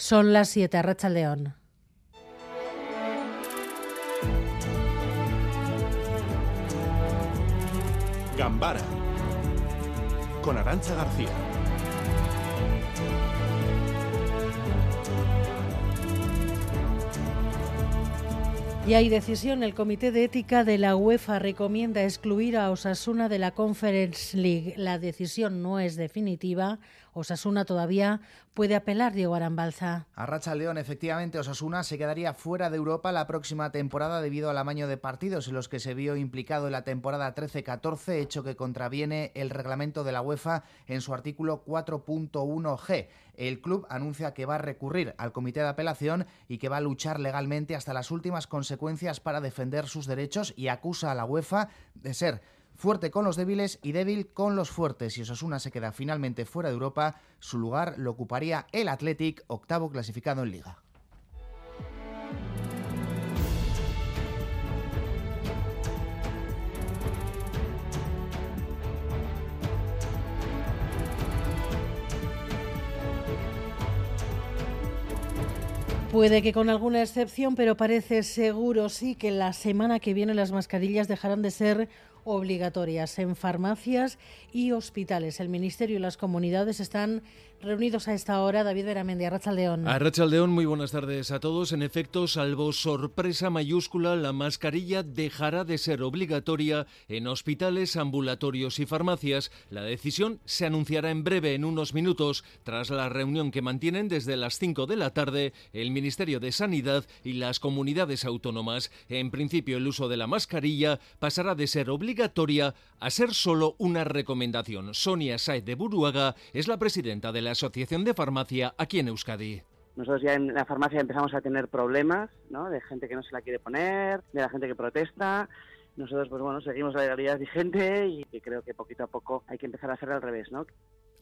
Son las 7, Racha León. Gambara con Arancha García. Y hay decisión. El Comité de Ética de la UEFA recomienda excluir a Osasuna de la Conference League. La decisión no es definitiva. Osasuna todavía puede apelar Diego Arambalza. A Racha León, efectivamente, Osasuna se quedaría fuera de Europa la próxima temporada debido al amaño de partidos en los que se vio implicado en la temporada 13-14, hecho que contraviene el reglamento de la UEFA en su artículo 4.1g. El club anuncia que va a recurrir al comité de apelación y que va a luchar legalmente hasta las últimas consecuencias para defender sus derechos y acusa a la UEFA de ser fuerte con los débiles y débil con los fuertes. Si Osasuna se queda finalmente fuera de Europa, su lugar lo ocuparía el Athletic, octavo clasificado en liga. Puede que con alguna excepción, pero parece seguro sí que la semana que viene las mascarillas dejarán de ser obligatorias en farmacias y hospitales. El Ministerio y las comunidades están reunidos a esta hora. David Veramendi, Arrachaldeón. Arrachaldeón, muy buenas tardes a todos. En efecto, salvo sorpresa mayúscula, la mascarilla dejará de ser obligatoria en hospitales, ambulatorios y farmacias. La decisión se anunciará en breve, en unos minutos, tras la reunión que mantienen desde las 5 de la tarde el Ministerio de Sanidad y las comunidades autónomas. En principio, el uso de la mascarilla pasará de ser obligatoria a ser solo una recomendación. Sonia Saez de Buruaga es la presidenta de la Asociación de Farmacia aquí en Euskadi. Nosotros ya en la farmacia empezamos a tener problemas, ¿no? De gente que no se la quiere poner, de la gente que protesta. Nosotros, pues bueno, seguimos la legalidad vigente y creo que poquito a poco hay que empezar a hacer al revés, ¿no?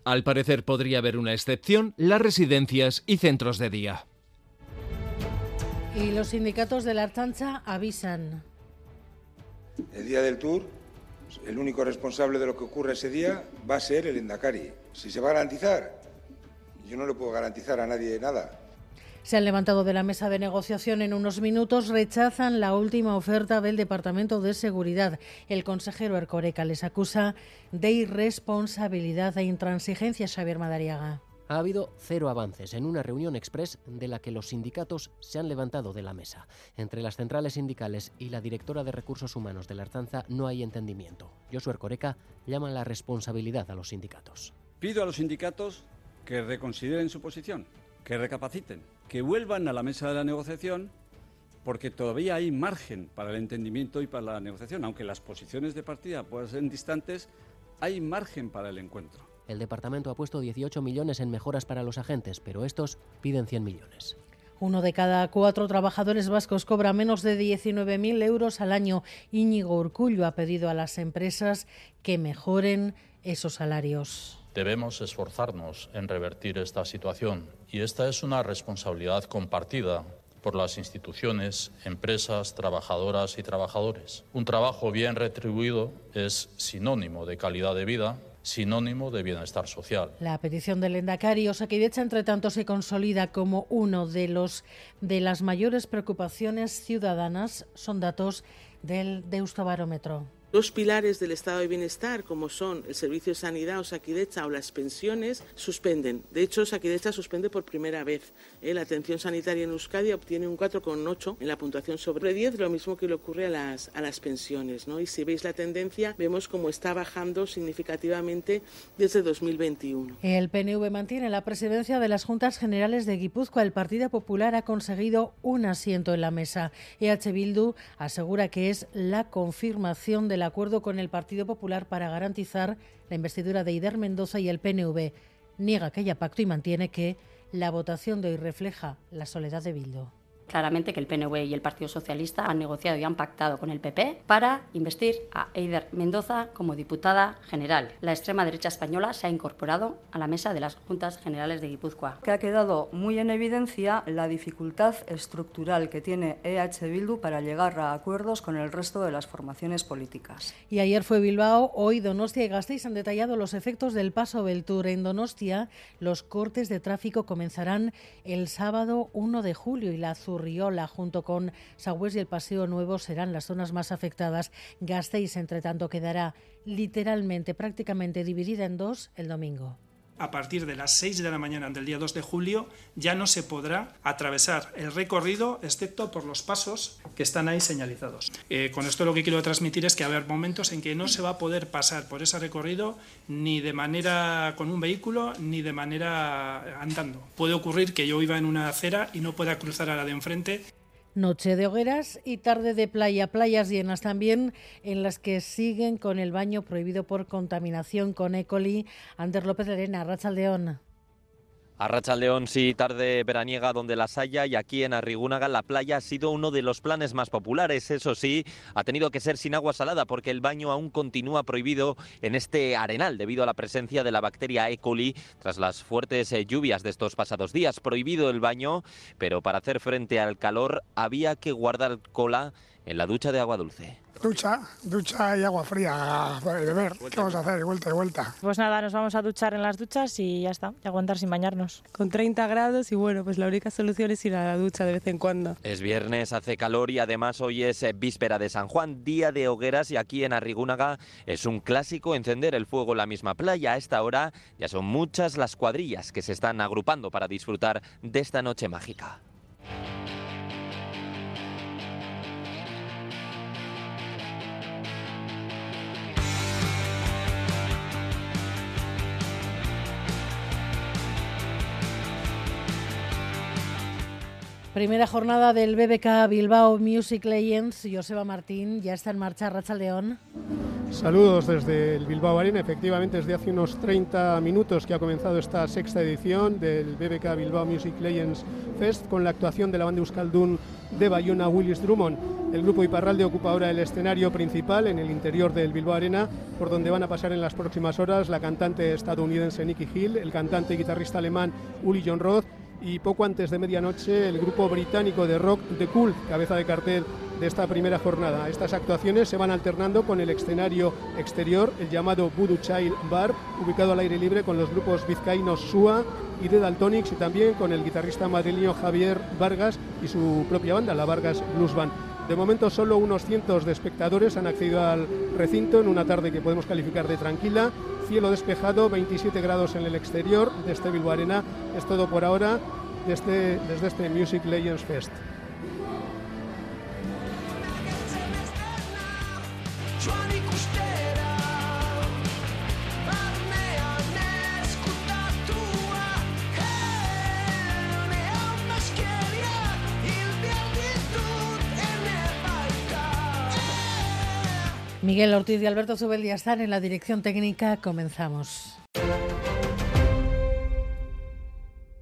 Al parecer podría haber una excepción, las residencias y centros de día. Y los sindicatos de la Archancha avisan. El día del tour el único responsable de lo que ocurre ese día va a ser el Endacari. Si se va a garantizar, yo no le puedo garantizar a nadie nada. Se han levantado de la mesa de negociación en unos minutos, rechazan la última oferta del Departamento de Seguridad. El consejero Ercoreca les acusa de irresponsabilidad e intransigencia, Xavier Madariaga ha habido cero avances en una reunión express de la que los sindicatos se han levantado de la mesa. Entre las centrales sindicales y la directora de Recursos Humanos de la Arzanza no hay entendimiento. Josué Coreca llama la responsabilidad a los sindicatos. Pido a los sindicatos que reconsideren su posición, que recapaciten, que vuelvan a la mesa de la negociación porque todavía hay margen para el entendimiento y para la negociación. Aunque las posiciones de partida puedan ser distantes, hay margen para el encuentro. El departamento ha puesto 18 millones en mejoras para los agentes, pero estos piden 100 millones. Uno de cada cuatro trabajadores vascos cobra menos de 19.000 euros al año. Íñigo Urcullo ha pedido a las empresas que mejoren esos salarios. Debemos esforzarnos en revertir esta situación y esta es una responsabilidad compartida por las instituciones, empresas, trabajadoras y trabajadores. Un trabajo bien retribuido es sinónimo de calidad de vida sinónimo de bienestar social. La petición del Endacari Osakidecha, entre tanto, se consolida como uno de los de las mayores preocupaciones ciudadanas. Son datos del Deustobarómetro. Dos pilares del estado de bienestar, como son el servicio de sanidad, Osakidecha o las pensiones, suspenden. De hecho, Osakidecha suspende por primera vez. ¿eh? La atención sanitaria en Euskadi obtiene un 4,8 en la puntuación sobre 10, lo mismo que le ocurre a las, a las pensiones. ¿no? Y si veis la tendencia, vemos cómo está bajando significativamente desde 2021. El PNV mantiene la presidencia de las Juntas Generales de Guipúzcoa. El Partido Popular ha conseguido un asiento en la mesa. EH Bildu asegura que es la confirmación de el acuerdo con el Partido Popular para garantizar la investidura de Ider Mendoza y el PNV. Niega que haya pacto y mantiene que la votación de hoy refleja la soledad de Bildo. Claramente que el PNV y el Partido Socialista han negociado y han pactado con el PP para investir a Eider Mendoza como diputada general. La extrema derecha española se ha incorporado a la mesa de las Juntas Generales de Guipúzcoa. Que ha quedado muy en evidencia la dificultad estructural que tiene EH Bildu para llegar a acuerdos con el resto de las formaciones políticas. Y ayer fue Bilbao, hoy Donostia y Gasteiz han detallado los efectos del paso Beltur. En Donostia, los cortes de tráfico comenzarán el sábado 1 de julio y la Zurriola, junto con Sagües y el Paseo Nuevo, serán las zonas más afectadas. Gasteiz, entre tanto, quedará literalmente, prácticamente dividida en dos el domingo a partir de las 6 de la mañana del día 2 de julio ya no se podrá atravesar el recorrido excepto por los pasos que están ahí señalizados. Eh, con esto lo que quiero transmitir es que va haber momentos en que no se va a poder pasar por ese recorrido ni de manera con un vehículo ni de manera andando. Puede ocurrir que yo iba en una acera y no pueda cruzar a la de enfrente Noche de hogueras y tarde de playa, playas llenas también en las que siguen con el baño prohibido por contaminación con E. coli. Ander López Lerena, Rachaldeón. A León sí, tarde veraniega donde las haya y aquí en Arrigúnaga la playa ha sido uno de los planes más populares. Eso sí, ha tenido que ser sin agua salada porque el baño aún continúa prohibido en este arenal debido a la presencia de la bacteria E. coli tras las fuertes eh, lluvias de estos pasados días. Prohibido el baño, pero para hacer frente al calor había que guardar cola en la ducha de agua dulce. Ducha, ducha y agua fría para beber. ¿Qué vamos a hacer? Vuelta y vuelta. Pues nada, nos vamos a duchar en las duchas y ya está, y aguantar sin bañarnos. Con 30 grados y bueno, pues la única solución es ir a la ducha de vez en cuando. Es viernes, hace calor y además hoy es eh, víspera de San Juan, día de hogueras y aquí en Arrigúnaga es un clásico encender el fuego en la misma playa. A esta hora ya son muchas las cuadrillas que se están agrupando para disfrutar de esta noche mágica. Primera jornada del BBK Bilbao Music Legends. Joseba Martín ya está en marcha. Racha León. Saludos desde el Bilbao Arena. Efectivamente, desde hace unos 30 minutos que ha comenzado esta sexta edición del BBK Bilbao Music Legends Fest con la actuación de la banda Euskaldun de Bayona Willis Drummond. El grupo Iparralde ocupa ahora el escenario principal en el interior del Bilbao Arena, por donde van a pasar en las próximas horas la cantante estadounidense Nicky Hill, el cantante y guitarrista alemán Uli John Roth y poco antes de medianoche el grupo británico de rock The Cool, cabeza de cartel de esta primera jornada. Estas actuaciones se van alternando con el escenario exterior, el llamado Voodoo Child Bar, ubicado al aire libre con los grupos vizcaínos Sua y The Daltonics y también con el guitarrista madrileño Javier Vargas y su propia banda, la Vargas Blues Band. De momento solo unos cientos de espectadores han accedido al recinto en una tarde que podemos calificar de tranquila. Cielo despejado, 27 grados en el exterior de este Bilbao Arena. Es todo por ahora desde, desde este Music Legends Fest. Miguel Ortiz y Alberto Subeldía están en la dirección técnica. Comenzamos.